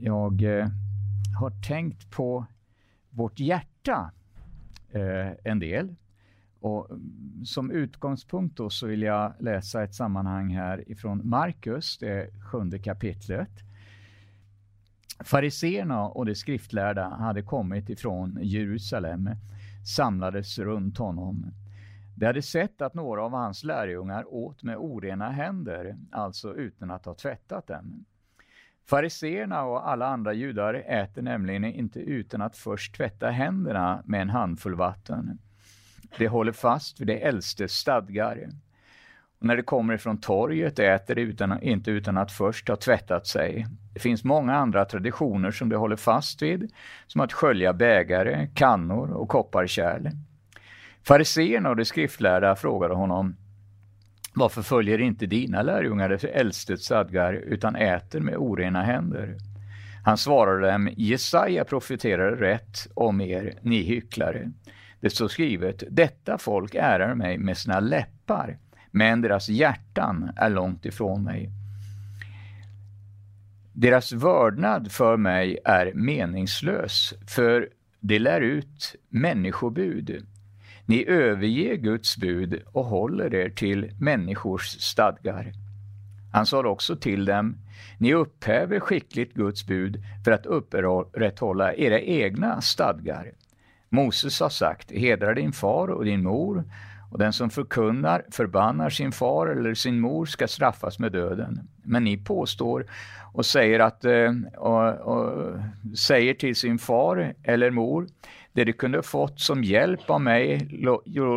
jag eh, har tänkt på vårt hjärta eh, en del. Och mm, som utgångspunkt då så vill jag läsa ett sammanhang här ifrån Markus, det sjunde kapitlet. Fariseerna och de skriftlärda hade kommit ifrån Jerusalem, samlades runt honom. De hade sett att några av hans lärjungar åt med orena händer, alltså utan att ha tvättat dem. Fariseerna och alla andra judar äter nämligen inte utan att först tvätta händerna med en handfull vatten. De håller fast vid det äldste stadgar. Och när det kommer ifrån torget äter de utan, inte utan att först ha tvättat sig. Det finns många andra traditioner som de håller fast vid, som att skölja bägare, kannor och kopparkärl. Fariseerna och de skriftlärda frågade honom varför följer inte dina lärjungar det äldstes stadgar utan äter med orena händer? Han svarade dem, Jesaja profeterade rätt om er, ni hycklare. Det står skrivet, detta folk ärar mig med sina läppar, men deras hjärtan är långt ifrån mig. Deras vördnad för mig är meningslös, för de lär ut människobud. Ni överger Guds bud och håller er till människors stadgar. Han sa också till dem, ni upphäver skickligt Guds bud för att upprätthålla era egna stadgar. Moses har sagt, hedra din far och din mor, och den som förkunnar, förbannar sin far eller sin mor ska straffas med döden. Men ni påstår och säger, att, eh, och, och, säger till sin far eller mor, det du kunde fått som hjälp av mig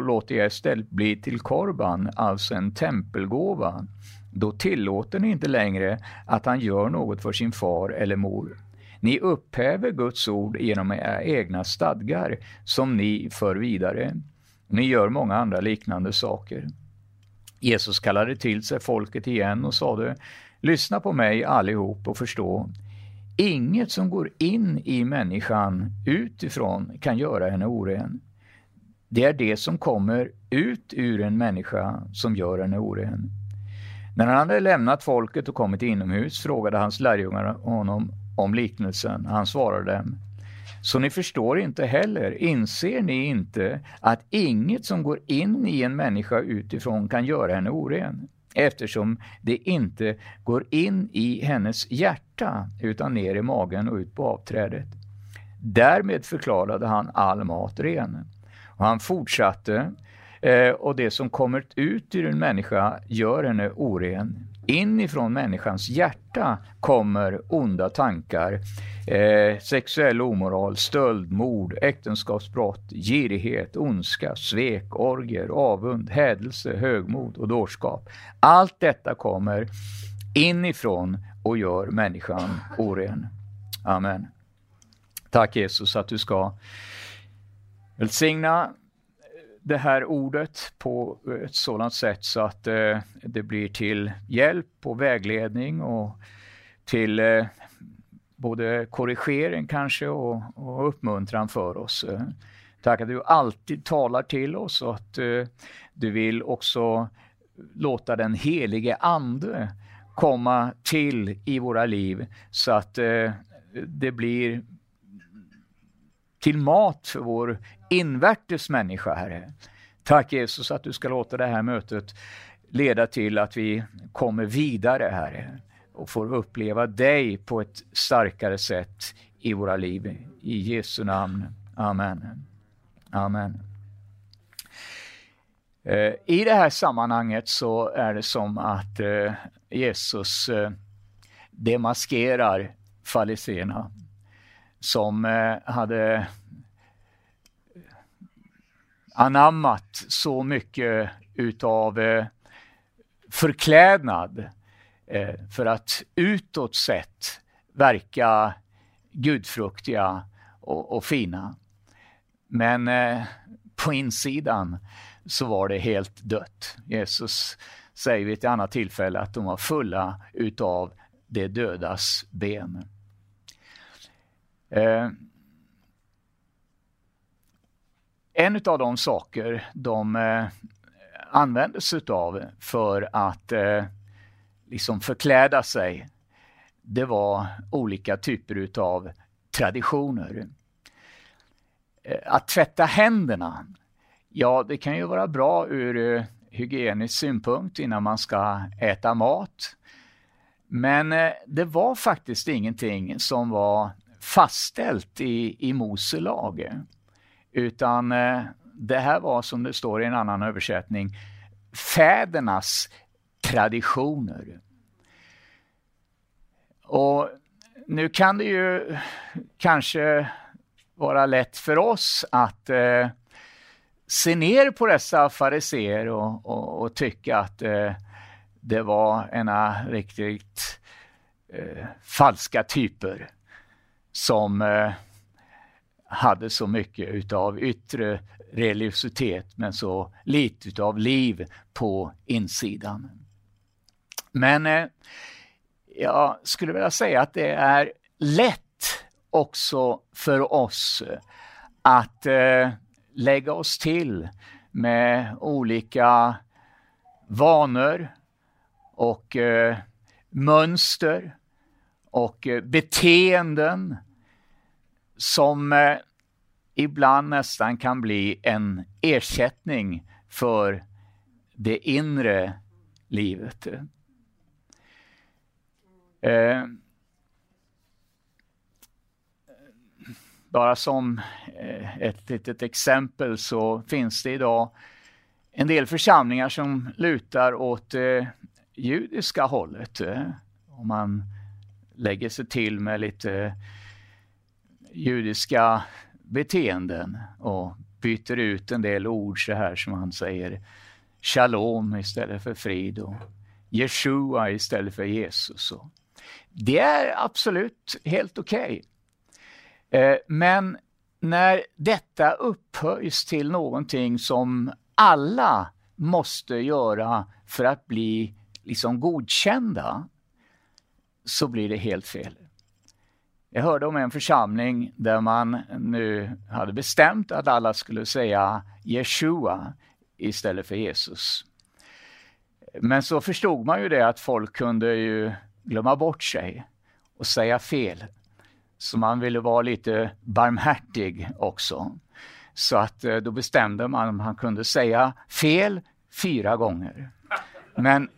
låter jag istället bli till korban, alltså en tempelgåva. Då tillåter ni inte längre att han gör något för sin far eller mor. Ni upphäver Guds ord genom era egna stadgar som ni för vidare. Ni gör många andra liknande saker. Jesus kallade till sig folket igen och sade Lyssna på mig allihop och förstå. Inget som går in i människan utifrån kan göra henne oren. Det är det som kommer ut ur en människa som gör henne oren. När han hade lämnat folket och kommit inomhus frågade hans lärjungar honom om liknelsen. Han svarade dem. Så ni förstår inte heller, inser ni inte att inget som går in i en människa utifrån kan göra henne oren? Eftersom det inte går in i hennes hjärta utan ner i magen och ut på avträdet. Därmed förklarade han all mat ren. Och han fortsatte, eh, och det som kommer ut ur en människa gör henne oren. Inifrån människans hjärta kommer onda tankar, eh, sexuell omoral, stöld, mord, äktenskapsbrott, girighet, ondska, svek, orger, avund, hädelse, högmod och dårskap. Allt detta kommer inifrån och gör människan oren. Amen. Tack Jesus att du ska välsigna det här ordet på eh, ett sådant sätt så att eh, det blir till hjälp och vägledning och till eh, både korrigering kanske och, och uppmuntran för oss. Eh, tack att du alltid talar till oss och att eh, du vill också låta den helige Ande komma till i våra liv så att eh, det blir till mat för vår invärtes människa, Herre. Tack Jesus att du ska låta det här mötet leda till att vi kommer vidare, Herre, och får uppleva dig på ett starkare sätt i våra liv. I Jesu namn. Amen. Amen. Eh, I det här sammanhanget så är det som att eh, Jesus eh, demaskerar fariséerna som hade anammat så mycket utav eh, förklädnad eh, för att utåt sett verka gudfruktiga och, och fina. Men eh, på insidan så var det helt dött. Jesus säger vid ett annat tillfälle att de var fulla utav det dödas ben. Eh, en av de saker de eh, använde sig av för att eh, liksom förkläda sig, det var olika typer utav traditioner. Eh, att tvätta händerna, ja det kan ju vara bra ur eh, hygienisk synpunkt innan man ska äta mat. Men eh, det var faktiskt ingenting som var fastställt i, i Mose lag. Utan eh, det här var som det står i en annan översättning, fädernas traditioner. Och nu kan det ju kanske vara lätt för oss att eh, se ner på dessa fariseer och, och, och, tycka att eh, det var ena riktigt eh, falska typer som eh, hade så mycket utav yttre religiositet men så lite utav liv på insidan. Men eh, jag skulle vilja säga att det är lätt också för oss eh, att eh, lägga oss till med olika vanor och eh, mönster och eh, beteenden som eh, ibland nästan kan bli en ersättning för det inre livet. Eh, bara som eh, ett litet exempel så finns det idag en del församlingar som lutar åt eh, judiska hållet. Eh, om man lägger sig till med lite judiska beteenden och byter ut en del ord så här som han säger Shalom istället för frid och Jeshua istället för Jesus. Och det är absolut helt okej. Okay. Men när detta upphöjs till någonting som alla måste göra för att bli liksom godkända så blir det helt fel. Jag hörde om en församling där man nu hade bestämt att alla skulle säga Jeshua istället för Jesus. Men så förstod man ju det att folk kunde ju glömma bort sig och säga fel. Så man ville vara lite barmhärtig också. Så att eh, då bestämde man att man kunde säga fel fyra gånger. Men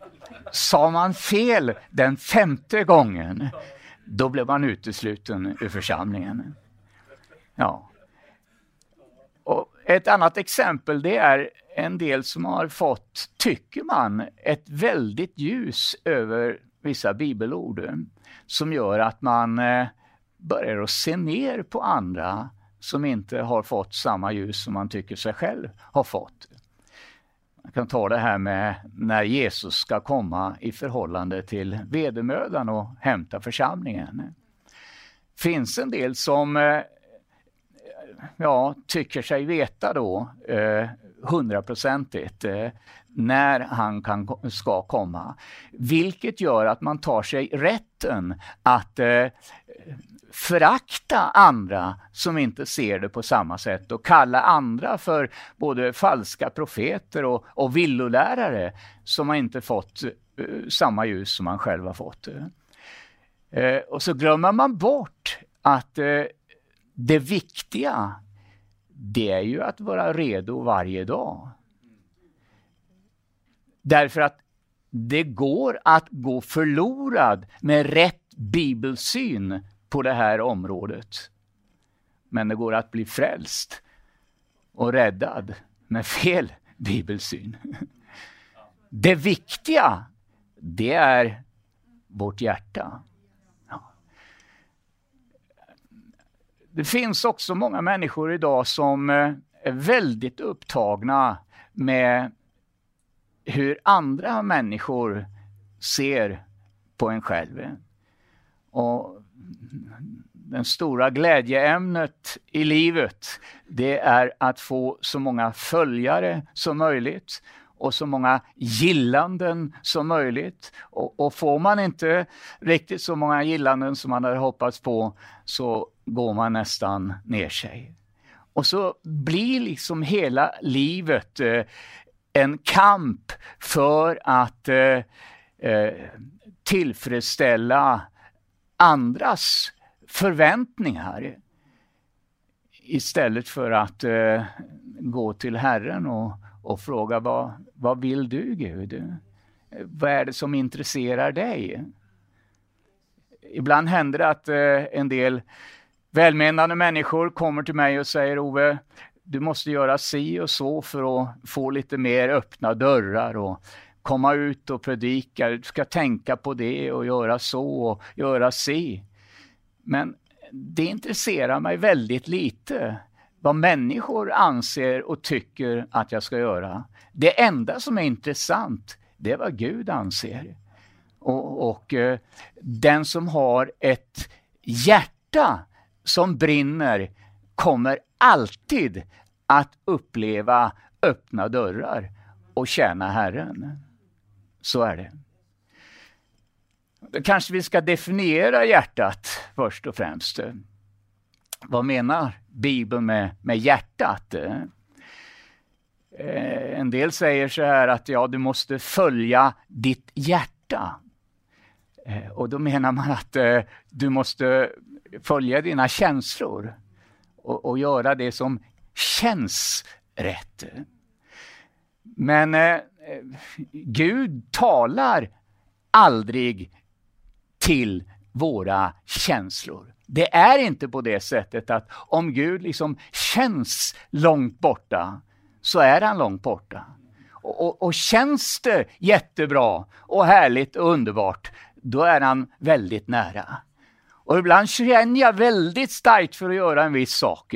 sa man fel den femte gången, då blev man utesluten ur församlingen. Ja. Och ett annat exempel det är en del som har fått, tycker man, ett väldigt ljus över vissa bibelord som gör att man eh, börjar att se ner på andra som inte har fått samma ljus som man tycker sig själv har fått. Jag kan ta det här med när Jesus ska komma i förhållande till vedermödan och hämta församlingen. finns en del som eh, ja, tycker sig veta då eh, hundraprocentigt eh, när han kan, ska komma. Vilket gör att man tar sig rätten att eh, förakta andra som inte ser det på samma sätt och kalla andra för både falska profeter och, och villolärare som har inte fått eh, samma ljus som man själv har fått. Eh, och så glömmer man bort att eh, det viktiga det är ju att vara redo varje dag. Därför att det går att gå förlorad med rätt bibelsyn på det här området. Men det går att bli frälst och räddad med fel bibelsyn. Det viktiga, det är vårt hjärta. Det finns också många människor idag som eh, är väldigt upptagna med hur andra människor ser på en själv. Och den stora glädjeämnet i livet, det är att få så många följare som möjligt och så många gillanden som möjligt. Och, och, får man inte riktigt så många gillanden som man hade hoppats på så går man nästan ner sig. Och så blir liksom hela livet eh, en kamp för att eh, eh, tillfredsställa andras förväntningar istället för att eh, gå till Herren och, och fråga vad, vad vill du Gud? Vad är det som intresserar dig? Ibland händer det att eh, en del välmenande människor kommer till mig och säger Ove, du måste göra si och så för att få lite mer öppna dörrar och komma ut och predika. Du ska tänka på det och göra så och göra si. Men det intresserar mig väldigt lite vad människor anser och tycker att jag ska göra. Det enda som är intressant, det är vad Gud anser. Och, och eh, den som har ett hjärta som brinner kommer alltid att uppleva öppna dörrar och tjäna Herren. Så är det. Då kanske vi ska definiera hjärtat först och främst. Vad menar Bibeln med, med hjärtat? Eh, en del säger så här att ja, du måste följa ditt hjärta. Eh, och då menar man att eh, du måste följa dina känslor och, och göra det som känns rätt. Men Gud talar aldrig till våra känslor. Det är inte på det sättet att om Gud liksom känns långt borta, så är han långt borta. Och, och, och känns det jättebra och härligt och underbart, då är han väldigt nära. Och ibland känner jag väldigt starkt för att göra en viss sak.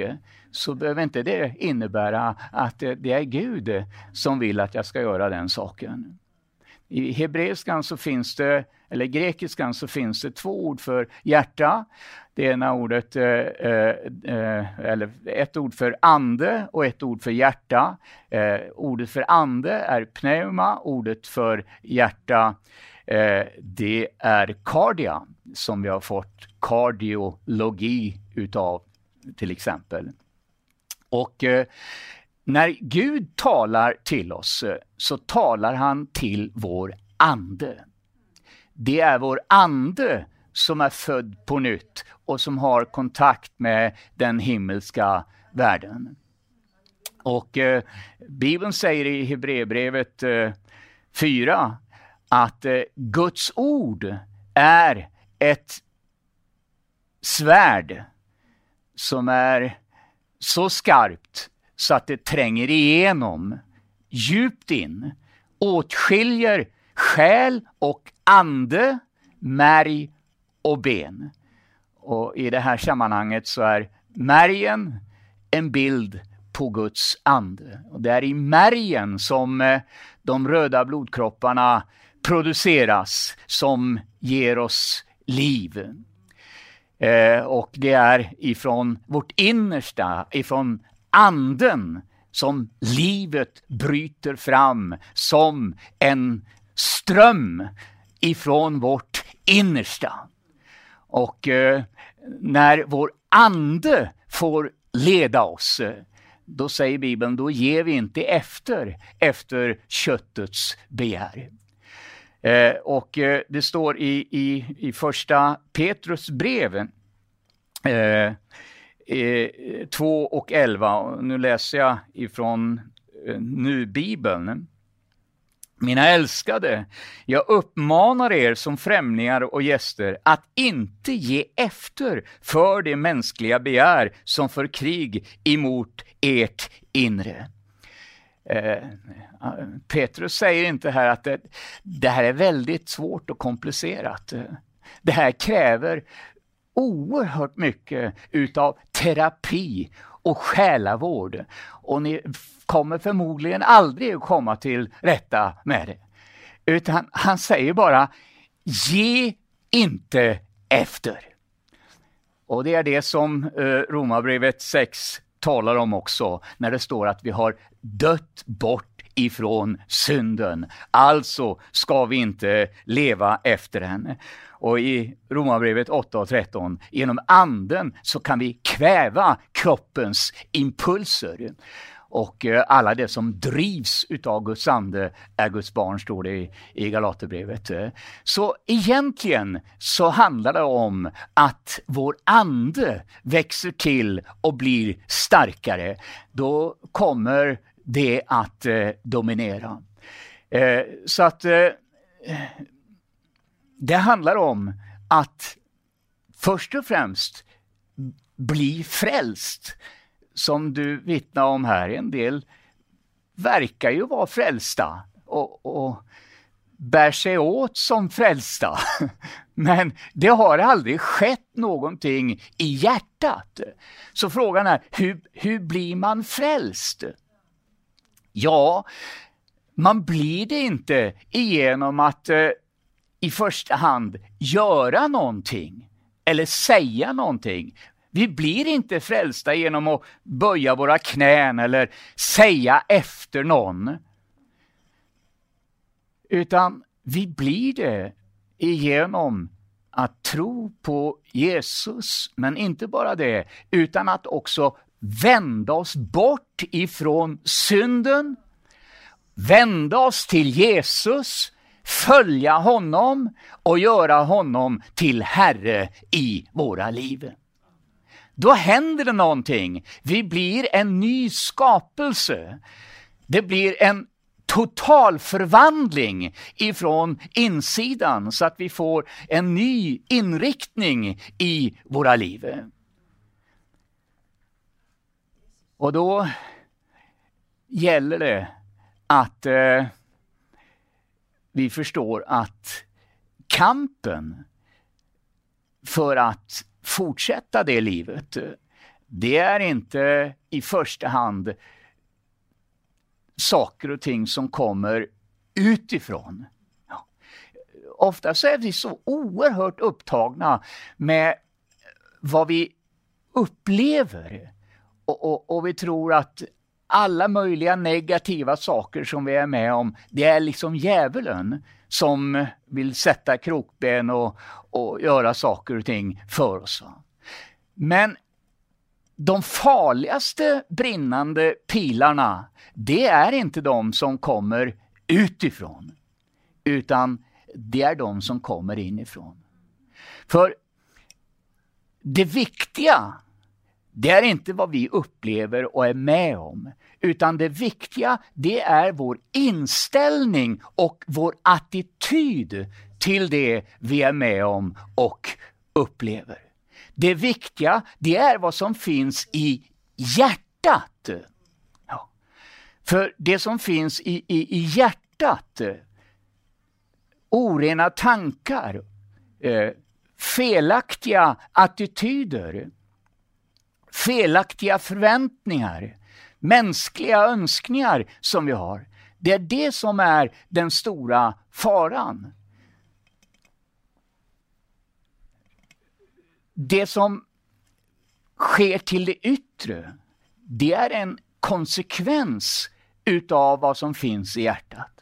Så behöver inte det innebära att det är Gud som vill att jag ska göra den saken. I hebreiskan så finns det, eller grekiskan så finns det två ord för hjärta. Det ena ordet, eh, eh, eh eller ett ord för ande och ett ord för hjärta. Eh, ordet för ande är pneuma, ordet för hjärta eh, det är kardia, som vi har fått kardiologi utav till exempel. Och eh, när Gud talar till oss eh, så talar han till vår ande. Det är vår ande som är född på nytt och som har kontakt med den himmelska världen. Och eh, Bibeln säger i Hebreerbrevet eh, 4 att eh, Guds ord är ett svärd som är så skarpt så att det tränger igenom djupt in, åtskiljer själ och ande, märg och ben. Och I det här sammanhanget så är märgen en bild på Guds ande. Och det är i märgen som eh, de röda blodkropparna produceras som ger oss liv. Eh, och det är ifrån vårt innersta, ifrån anden, som livet bryter fram som en ström ifrån vårt innersta. Och eh, när vår ande får leda oss, då säger Bibeln, då ger vi inte efter, efter köttets begär. Eh, och eh, det står i, i, i första Petrus brev eh, eh 2 och 11, nu läser jag ifrån eh, nu-bibeln. Mina älskade, jag uppmanar er som främlingar och gäster att inte ge efter för det mänskliga begär som för krig emot ert inre. Eh, eh, Petrus säger inte här att det, det, här är väldigt svårt och komplicerat. Det här kräver oerhört mycket utav terapi och själavård. Och ni kommer förmodligen aldrig att komma till rätta med det. Utan han säger bara, ge inte efter. Och det är det som eh, Romarbrevet 6 talar om också, när det står att vi har dött bort ifrån synden. Alltså ska vi inte leva efter henne. Och i Romarbrevet 8 och 13, genom anden så kan vi kväva kroppens impulser och eh, alla det som drivs utav Guds ande är Guds barn, står det i, i Galaterbrevet. Så egentligen så handlar det om att vår ande växer till och blir starkare. Då kommer det att eh, dominera. Eh, så att eh, det handlar om att först och främst bli frälst. Som du vittnar om här, en del verkar ju vara frälsta och, och bär sig åt som frälsta. Men det har aldrig skett någonting i hjärtat. Så frågan är, hur, hur blir man frälst? Ja, man blir det inte genom att eh, i första hand göra någonting eller säga någonting. Vi blir inte frälsta genom att böja våra knän eller säga efter någon. Utan vi blir det genom att tro på Jesus, men inte bara det, utan att också vända oss bort ifrån synden, vända oss till Jesus, följa honom och göra honom till Herre i våra liv. Då händer det någonting. Vi blir en ny skapelse. Det blir en total förvandling ifrån insidan så att vi får en ny inriktning i våra liv. Och då gäller det att eh, vi förstår att kampen för att fortsätta det livet, det är inte i första hand saker och ting som kommer utifrån. Ja. Ofta så är vi så oerhört upptagna med vad vi upplever och, och, och vi tror att alla möjliga negativa saker som vi är med om, det är liksom djävulen som vill sätta krokben och, och göra saker och ting för oss. Men de farligaste brinnande pilarna, det är inte de som kommer utifrån, utan det är de som kommer inifrån. För det viktiga det är inte vad vi upplever och är med om, utan det viktiga det är vår inställning och vår attityd till det vi är med om och upplever. Det viktiga det är vad som finns i hjärtat. Ja. För det som finns i, i, i hjärtat, orena tankar, eh, felaktiga attityder, felaktiga förväntningar, mänskliga önskningar som vi har. Det är det som är den stora faran. Det som sker till det yttre, det är en konsekvens utav vad som finns i hjärtat.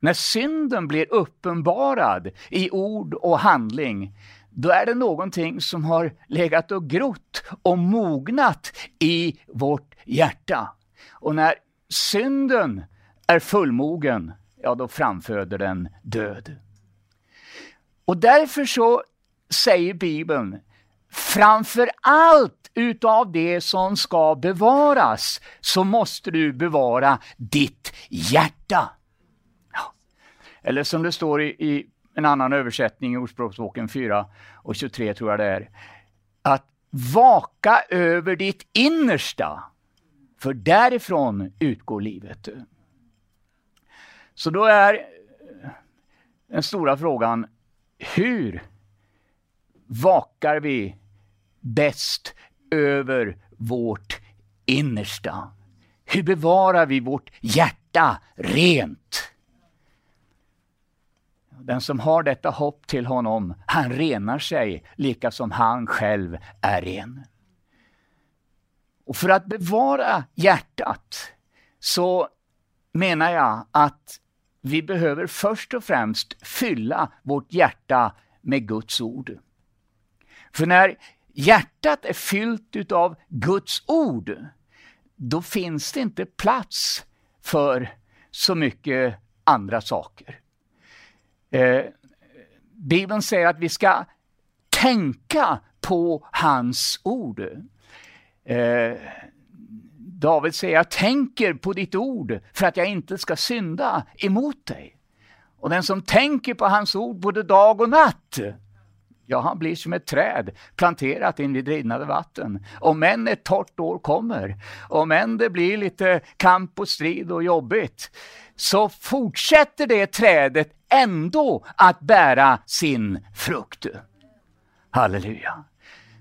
När synden blir uppenbarad i ord och handling, då är det någonting som har legat och grott och mognat i vårt hjärta. Och när synden är fullmogen, ja då framföder den död. Och därför så säger Bibeln, framför allt utav det som ska bevaras, så måste du bevara ditt hjärta. Ja. Eller som det står i, i en annan översättning i Ordspråksboken 4 och 23 tror jag det är. Att vaka över ditt innersta, för därifrån utgår livet. Så då är eh, den stora frågan, hur vakar vi bäst över vårt innersta? Hur bevarar vi vårt hjärta rent? Den som har detta hopp till honom, han renar sig lika som han själv är ren. Och för att bevara hjärtat så menar jag att vi behöver först och främst fylla vårt hjärta med Guds ord. För när hjärtat är fyllt utav Guds ord, då finns det inte plats för så mycket andra saker. Eh, Bibeln säger att vi ska tänka på hans ord. Eh, David säger, jag tänker på ditt ord för att jag inte ska synda emot dig. Och den som tänker på hans ord både dag och natt, ja, han blir som ett träd planterat invid rinnande vatten. Om än ett torrt år kommer, om än det blir lite kamp och strid och jobbigt, så fortsätter det trädet ändå att bära sin frukt. Halleluja.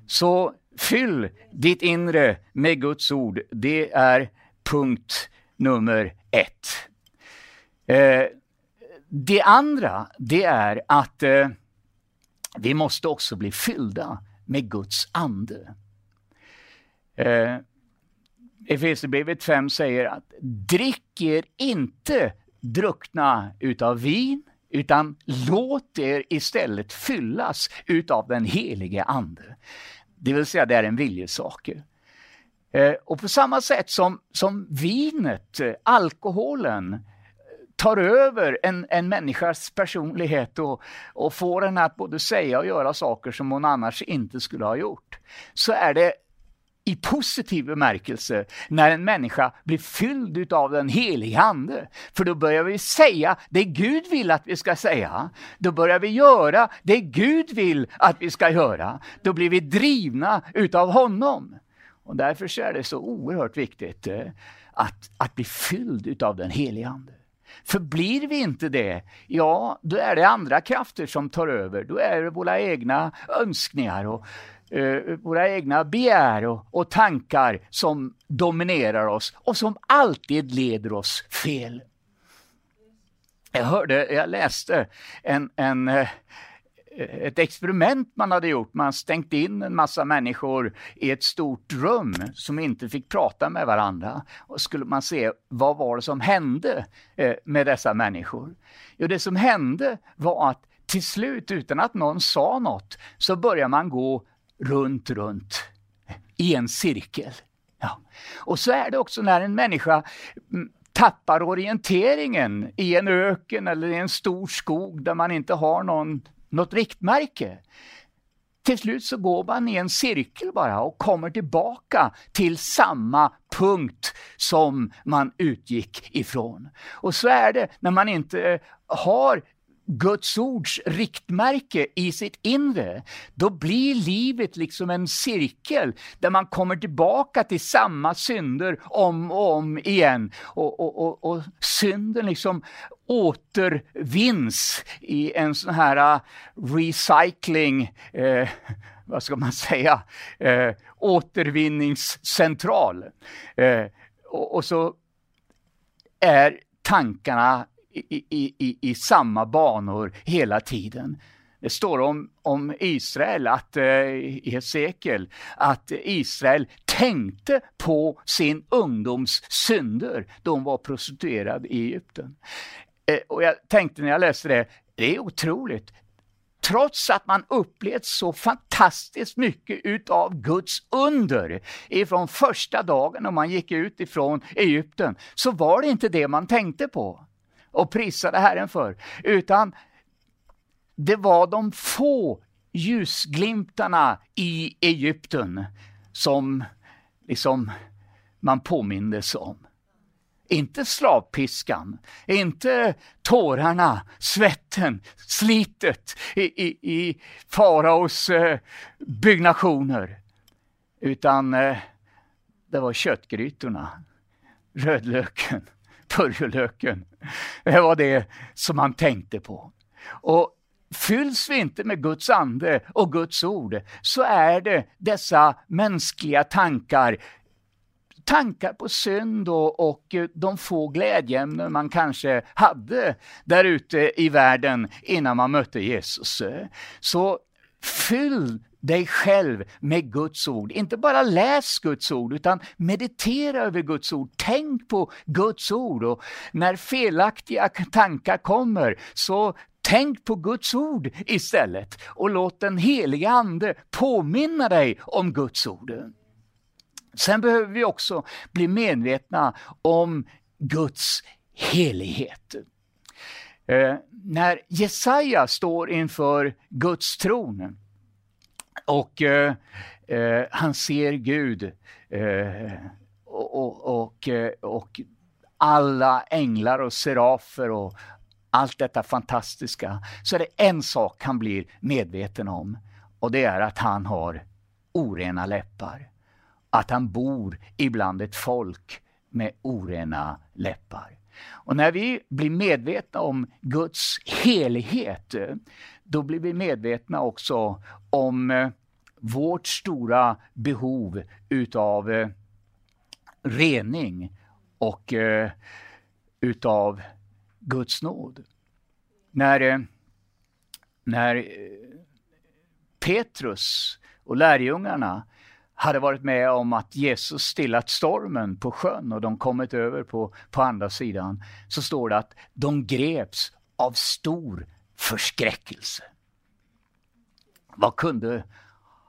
Så fyll ditt inre med Guds ord. Det är punkt nummer ett. Eh, det andra, det är att eh, vi måste också bli fyllda med Guds ande. Eh, Efesierbrevet 5 säger att drick er inte druckna utav vin, utan låt er istället fyllas utav den helige Ande. Det vill säga det är en viljesak. Eh, och på samma sätt som, som vinet, eh, alkoholen, eh, tar över en, en människas personlighet och, och får henne att både säga och göra saker som hon annars inte skulle ha gjort, så är det i positiv bemärkelse när en människa blir fylld av den helige Ande. För då börjar vi säga det Gud vill att vi ska säga. Då börjar vi göra det Gud vill att vi ska göra. Då blir vi drivna utav honom. Och därför är det så oerhört viktigt eh, att, att bli fylld utav den helige Ande. För blir vi inte det, ja, då är det andra krafter som tar över. Då är det våra egna önskningar och eh, våra egna begär och, och tankar som dominerar oss och som alltid leder oss fel. Jag hörde, jag läste en, en eh, ett experiment man hade gjort. Man stängt in en massa människor i ett stort rum som inte fick prata med varandra. Och skulle man se vad var det som hände eh, med dessa människor? Jo, det som hände var att till slut, utan att någon sa något, så började man gå runt, runt i en cirkel. Ja. Och så är det också när en människa mm, tappar orienteringen i en öken eller i en stor skog där man inte har någon något riktmärke. Till slut så går man i en cirkel bara och kommer tillbaka till samma punkt som man utgick ifrån. Och så är det när man inte har Guds ords riktmärke i sitt inre, då blir livet liksom en cirkel där man kommer tillbaka till samma synder om och om igen. Och, och, och, och synden liksom återvinns i en sån här uh, recycling, eh, vad ska man säga, eh, återvinningscentral. Eh, och, och så är tankarna i, i, i, samma banor hela tiden. Det står om, om Israel, att, eh, i Hesekiel, att Israel tänkte på sin ungdoms synder då hon var prostituerad i Egypten. Eh, och jag tänkte när jag läste det, det är otroligt. Trots att man upplevt så fantastiskt mycket utav Guds under ifrån första dagen när man gick ut ifrån Egypten, så var det inte det man tänkte på och prisade Herren för, utan det var de få ljusglimtarna i Egypten som liksom man påmindes om. Inte slavpiskan, inte tårarna, svetten, slitet i, i, i faraos eh, byggnationer. Utan eh, det var köttgrytorna, rödlöken, purjolöken. Det var det som man tänkte på. Och Fylls vi inte med Guds ande och Guds ord så är det dessa mänskliga tankar tankar på synd och, och de få glädjeämnen man kanske hade där ute i världen innan man mötte Jesus. Så fyll dig själv med Guds ord. Inte bara läs Guds ord, utan meditera över Guds ord. Tänk på Guds ord. Och när felaktiga tankar kommer, så Tänk på Guds ord istället och låt den heliga Ande påminna dig om Guds ord. Sen behöver vi också bli medvetna om Guds helighet. Eh, när Jesaja står inför Guds tron och eh, eh, han ser Gud eh, och, och, och, eh, och alla änglar och serafer och allt detta fantastiska, så är det en sak han blir medveten om och det är att han har orena läppar. Att han bor ibland ett folk med orena läppar. Och när vi blir medvetna om Guds helighet, då blir vi medvetna också om eh, vårt stora behov utav eh, rening och eh, utav Guds nåd. När, eh, när eh, Petrus och lärjungarna hade varit med om att Jesus stillat stormen på sjön och de kommit över på, på andra sidan, så står det att de greps av stor förskräckelse. Vad kunde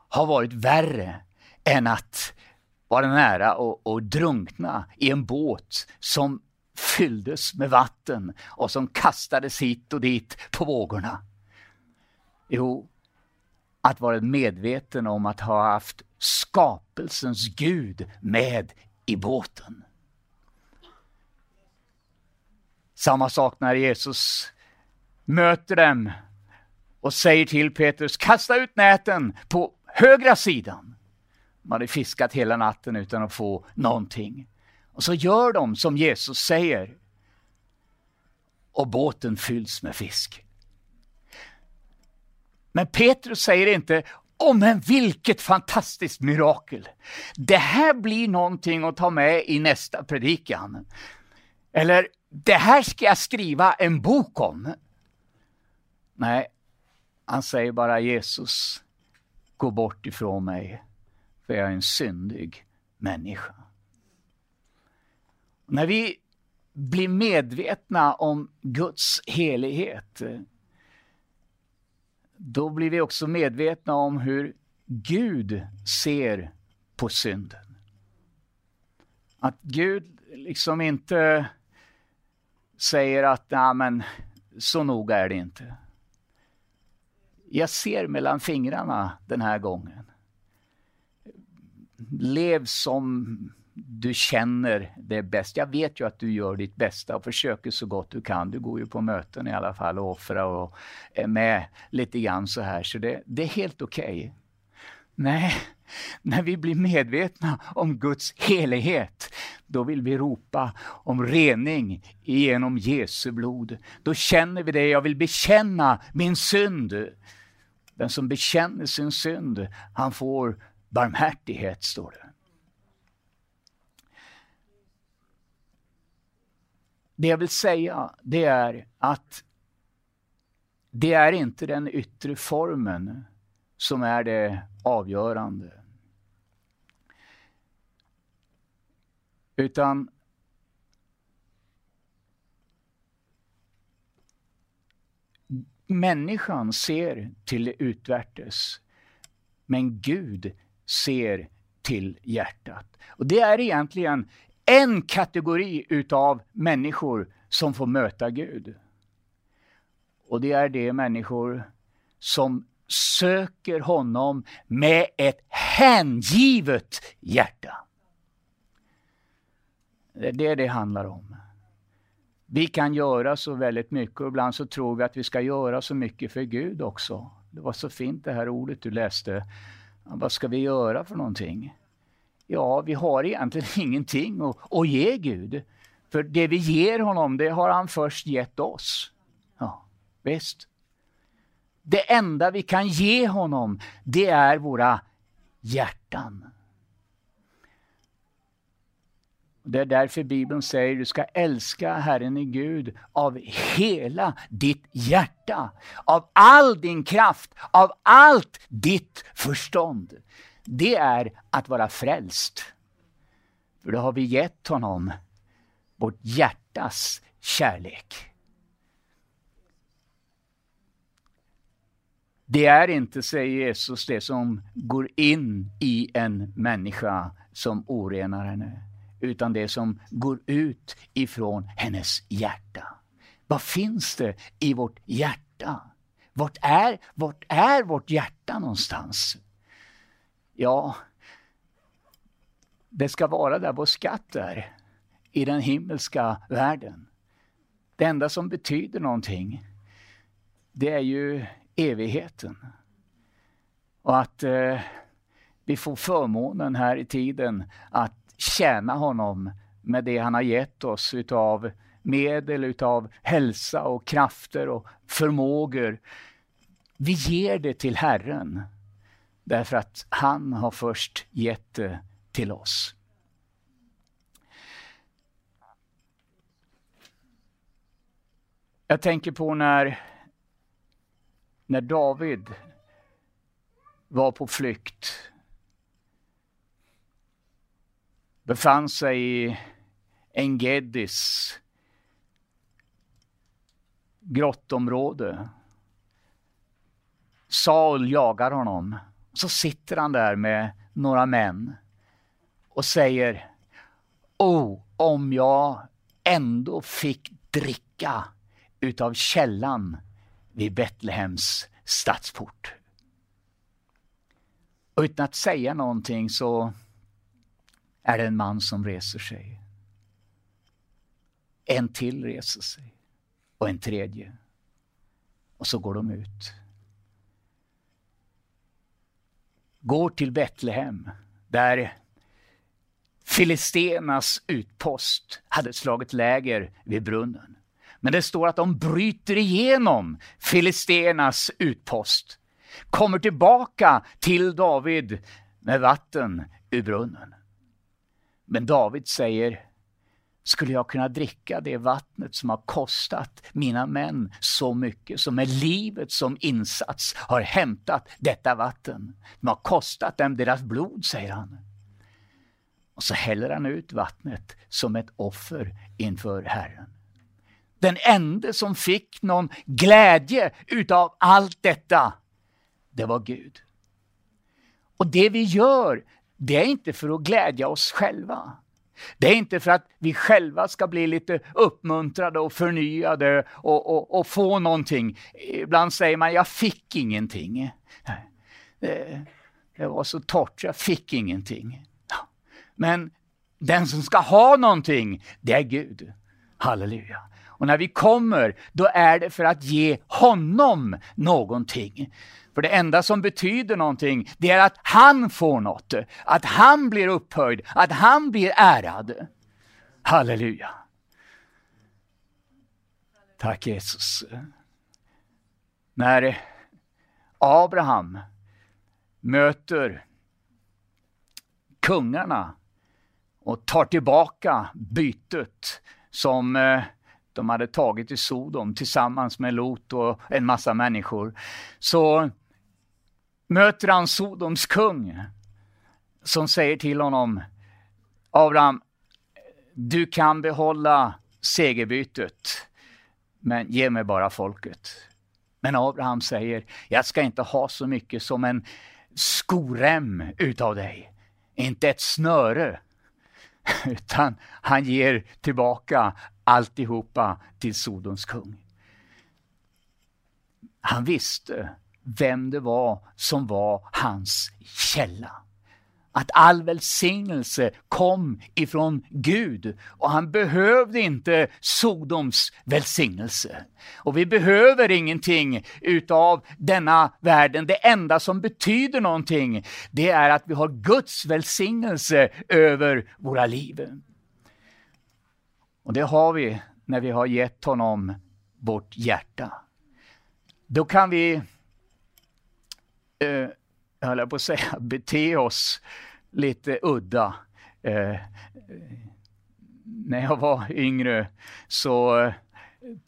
ha varit värre än att vara nära och, och drunkna i en båt som fylldes med vatten och som kastades hit och dit på vågorna? Jo, att vara medveten om att ha haft skapelsens Gud med i båten. Samma sak när Jesus möter dem och säger till Petrus, kasta ut näten på högra sidan. De hade fiskat hela natten utan att få någonting. Och så gör de som Jesus säger. Och båten fylls med fisk. Men Petrus säger inte, Åh, oh, men vilket fantastiskt mirakel! Det här blir någonting att ta med i nästa predikan. Eller, det här ska jag skriva en bok om. Nej, han säger bara Jesus, gå bort ifrån mig, för jag är en syndig människa. När vi blir medvetna om Guds helighet, då blir vi också medvetna om hur Gud ser på synden. Att Gud liksom inte säger att Nej, men så noga är det inte. Jag ser mellan fingrarna den här gången. Lev som du känner det bäst. Jag vet ju att du gör ditt bästa och försöker så gott du kan. Du går ju på möten i alla fall och offrar och är med lite grann så här. Så det, det är helt okej. Okay. Nej, när vi blir medvetna om Guds helighet, då vill vi ropa om rening genom Jesu blod. Då känner vi det, jag vill bekänna min synd. Den som bekänner sin synd, han får barmhärtighet, står det. Det jag vill säga, det är att det är inte den yttre formen som är det avgörande. Utan människan ser till det utvärtes, men Gud ser till hjärtat. Och Det är egentligen en kategori utav människor som får möta Gud. Och det är de människor som söker honom med ett hängivet hjärta. Det är det det handlar om. Vi kan göra så väldigt mycket och ibland så tror vi att vi ska göra så mycket för Gud också. Det var så fint det här ordet du läste. Vad ska vi göra för någonting? Ja, vi har egentligen ingenting att, att ge Gud. För det vi ger honom, det har han först gett oss. Ja, visst. Det enda vi kan ge honom, det är våra hjärtan. Det är därför Bibeln säger att du ska älska Herren i Gud av hela ditt hjärta, av all din kraft, av allt ditt förstånd det är att vara frälst. För då har vi gett honom vårt hjärtas kärlek. Det är inte, säger Jesus, det som går in i en människa som orenar henne, utan det som går ut ifrån hennes hjärta. Vad finns det i vårt hjärta? Vart är, vart är vårt hjärta någonstans? Ja, det ska vara där vår skatt är, i den himmelska världen. Det enda som betyder någonting, det är ju evigheten. Och att eh, vi får förmånen här i tiden att tjäna honom med det han har gett oss utav medel, utav hälsa och krafter och förmågor. Vi ger det till Herren därför att han har först gett det till oss. Jag tänker på när, när David var på flykt. Befann sig i Engedis grottområde. Saul jagar honom. Så sitter han där med några män och säger Oh, om jag ändå fick dricka utav källan vid Betlehems stadsport. Och utan att säga någonting så är det en man som reser sig. En till reser sig och en tredje. Och så går de ut. Går till Betlehem där Filistenas utpost hade slagit läger vid brunnen. Men det står att de bryter igenom Filistenas utpost, kommer tillbaka till David med vatten ur brunnen. Men David säger, skulle jag kunna dricka det vattnet som har kostat mina män så mycket, som med livet som insats har hämtat detta vatten. Som har kostat dem deras blod, säger han. Och så häller han ut vattnet som ett offer inför Herren. Den enda som fick någon glädje utav allt detta, det var Gud. Och det vi gör, det är inte för att glädja oss själva. Det är inte för att vi själva ska bli lite uppmuntrade och förnyade och, och, och få någonting. Ibland säger man, jag fick ingenting. Det, det var så torrt, jag fick ingenting. Men den som ska ha någonting, det är Gud. Halleluja. Och när vi kommer, då är det för att ge honom någonting. För det enda som betyder någonting, det är att han får något. Att han blir upphöjd, att han blir ärad. Halleluja. Tack Jesus. När Abraham möter kungarna och tar tillbaka bytet som eh, de hade tagit i Sodom tillsammans med Lot och en massa människor. Så möter han Sodoms kung som säger till honom Abraham, du kan behålla segerbytet, men ge mig bara folket. Men Abraham säger, jag ska inte ha så mycket som en skorem utav dig. Inte ett snöre. Utan han ger tillbaka alltihopa till Sodoms kung. Han visste vem det var som var hans källa. Att all välsignelse kom ifrån Gud och han behövde inte Sodoms välsignelse. Och vi behöver ingenting utav denna världen. Det enda som betyder någonting, det är att vi har Guds välsignelse över våra liv. Och det har vi när vi har gett honom vårt hjärta. Då kan vi, eh, jag på att säga, bete oss lite udda. Eh, när jag var yngre så eh,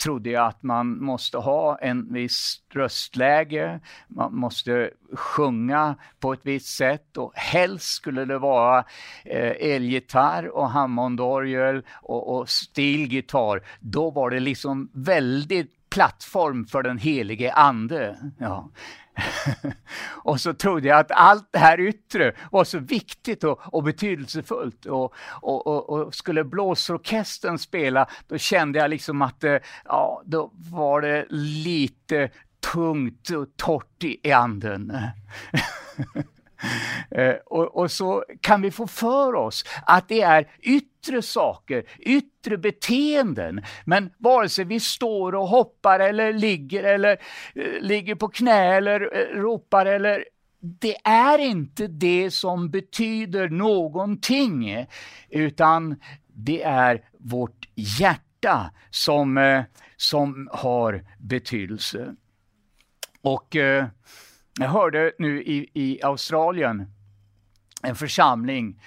trodde jag att man måste ha en viss röstläge, man måste sjunga på ett visst sätt och helst skulle det vara eh, elgitarr och hammondorgel och, och stilgitarr. Då var det liksom väldigt plattform för den helige ande. Ja. och så trodde jag att allt det här yttre var så viktigt och, och betydelsefullt. Och, och, och, och, skulle blåsorkestern spela, då kände jag liksom att eh, ja, då var det lite tungt och torrt i anden. Eh, och, och, så kan vi få för oss att det är yttre saker, yttre beteenden. Men vare sig vi står och hoppar eller ligger eller eh, ligger på knä eller eh, ropar eller det är inte det som betyder någonting, utan det är vårt hjärta som, som har betydelse. Och jag hörde nu i, i Australien en församling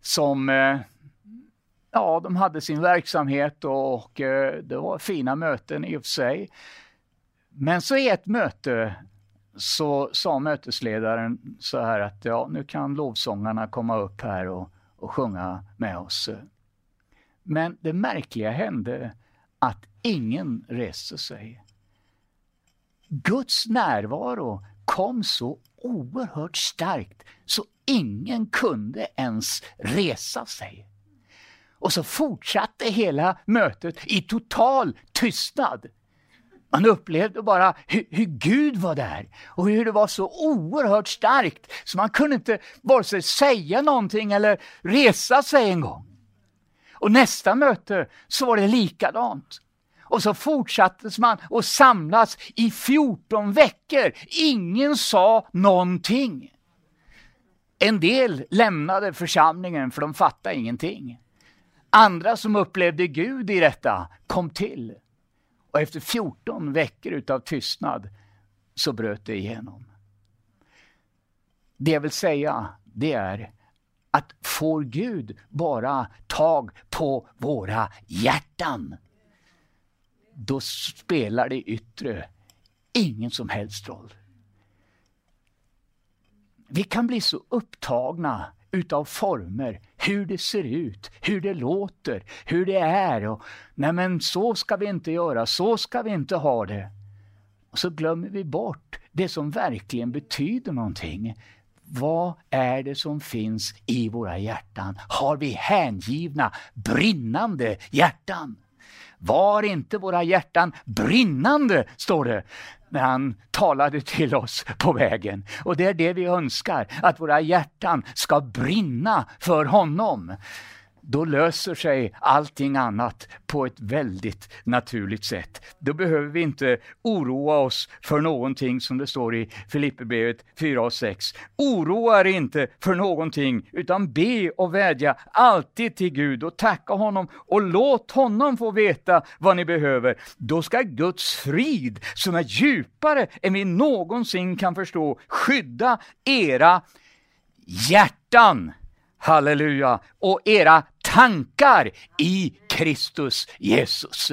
som eh, ja, de hade sin verksamhet och och det var fina möten i och för sig. Men så i ett möte så sa mötesledaren så här att ja, nu kan lovsångarna komma upp här och, och sjunga med oss. Men det märkliga hände att ingen reste sig. Guds närvaro kom så oerhört starkt så ingen kunde ens resa sig. Och så fortsatte hela mötet i total tystnad. Man upplevde bara hur, hur, Gud var där och hur det var så oerhört starkt så man kunde inte vare sig säga någonting eller resa sig en gång. Och nästa möte så var det likadant. Och så fortsattes man att samlas i 14 veckor. Ingen sa någonting. En del lämnade församlingen för de fattade ingenting. Andra som upplevde Gud i detta kom till. Och efter 14 veckor utav tystnad så bröt det igenom. Det jag vill säga, det är att får Gud bara tag på våra hjärtan då spelar det yttre ingen som helst roll. Vi kan bli så upptagna utav former, hur det ser ut, hur det låter, hur det är. Och, Nej men så ska vi inte göra, så ska vi inte ha det. Och så glömmer vi bort det som verkligen betyder någonting. Vad är det som finns i våra hjärtan? Har vi hängivna, brinnande hjärtan? Var inte våra hjärtan brinnande, står det, när han talade till oss på vägen. Och det är det vi önskar, att våra hjärtan ska brinna för honom då löser sig allting annat på ett väldigt naturligt sätt. Då behöver vi inte oroa oss för någonting som det står i Filipperbrevet 4 och 6. Oroa er inte för någonting, utan be och vädja alltid till Gud och tacka honom och låt honom få veta vad ni behöver. Då ska Guds frid, som är djupare än vi någonsin kan förstå, skydda era hjärtan halleluja, och era tankar i Kristus Jesus.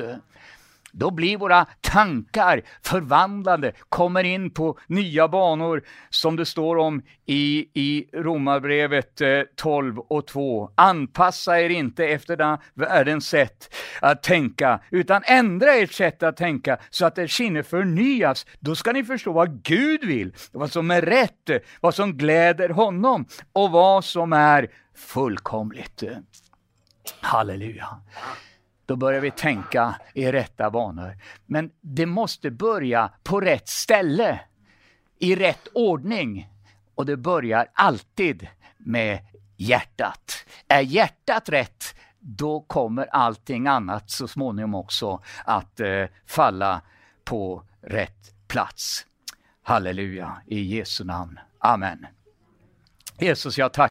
Då blir våra tankar förvandlade, kommer in på nya banor som det står om i, i Romarbrevet eh, 12 och 2. Anpassa er inte efter den världens sätt att tänka, utan ändra ert sätt att tänka så att ert sinne förnyas. Då ska ni förstå vad Gud vill, vad som är rätt, vad som gläder honom och vad som är fullkomligt. Halleluja. Då börjar vi tänka i rätta banor. Men det måste börja på rätt ställe, i rätt ordning. Och det börjar alltid med hjärtat. Är hjärtat rätt, då kommer allting annat så småningom också att eh, falla på rätt plats. Halleluja, i Jesu namn. Amen. Jesus, jag tackar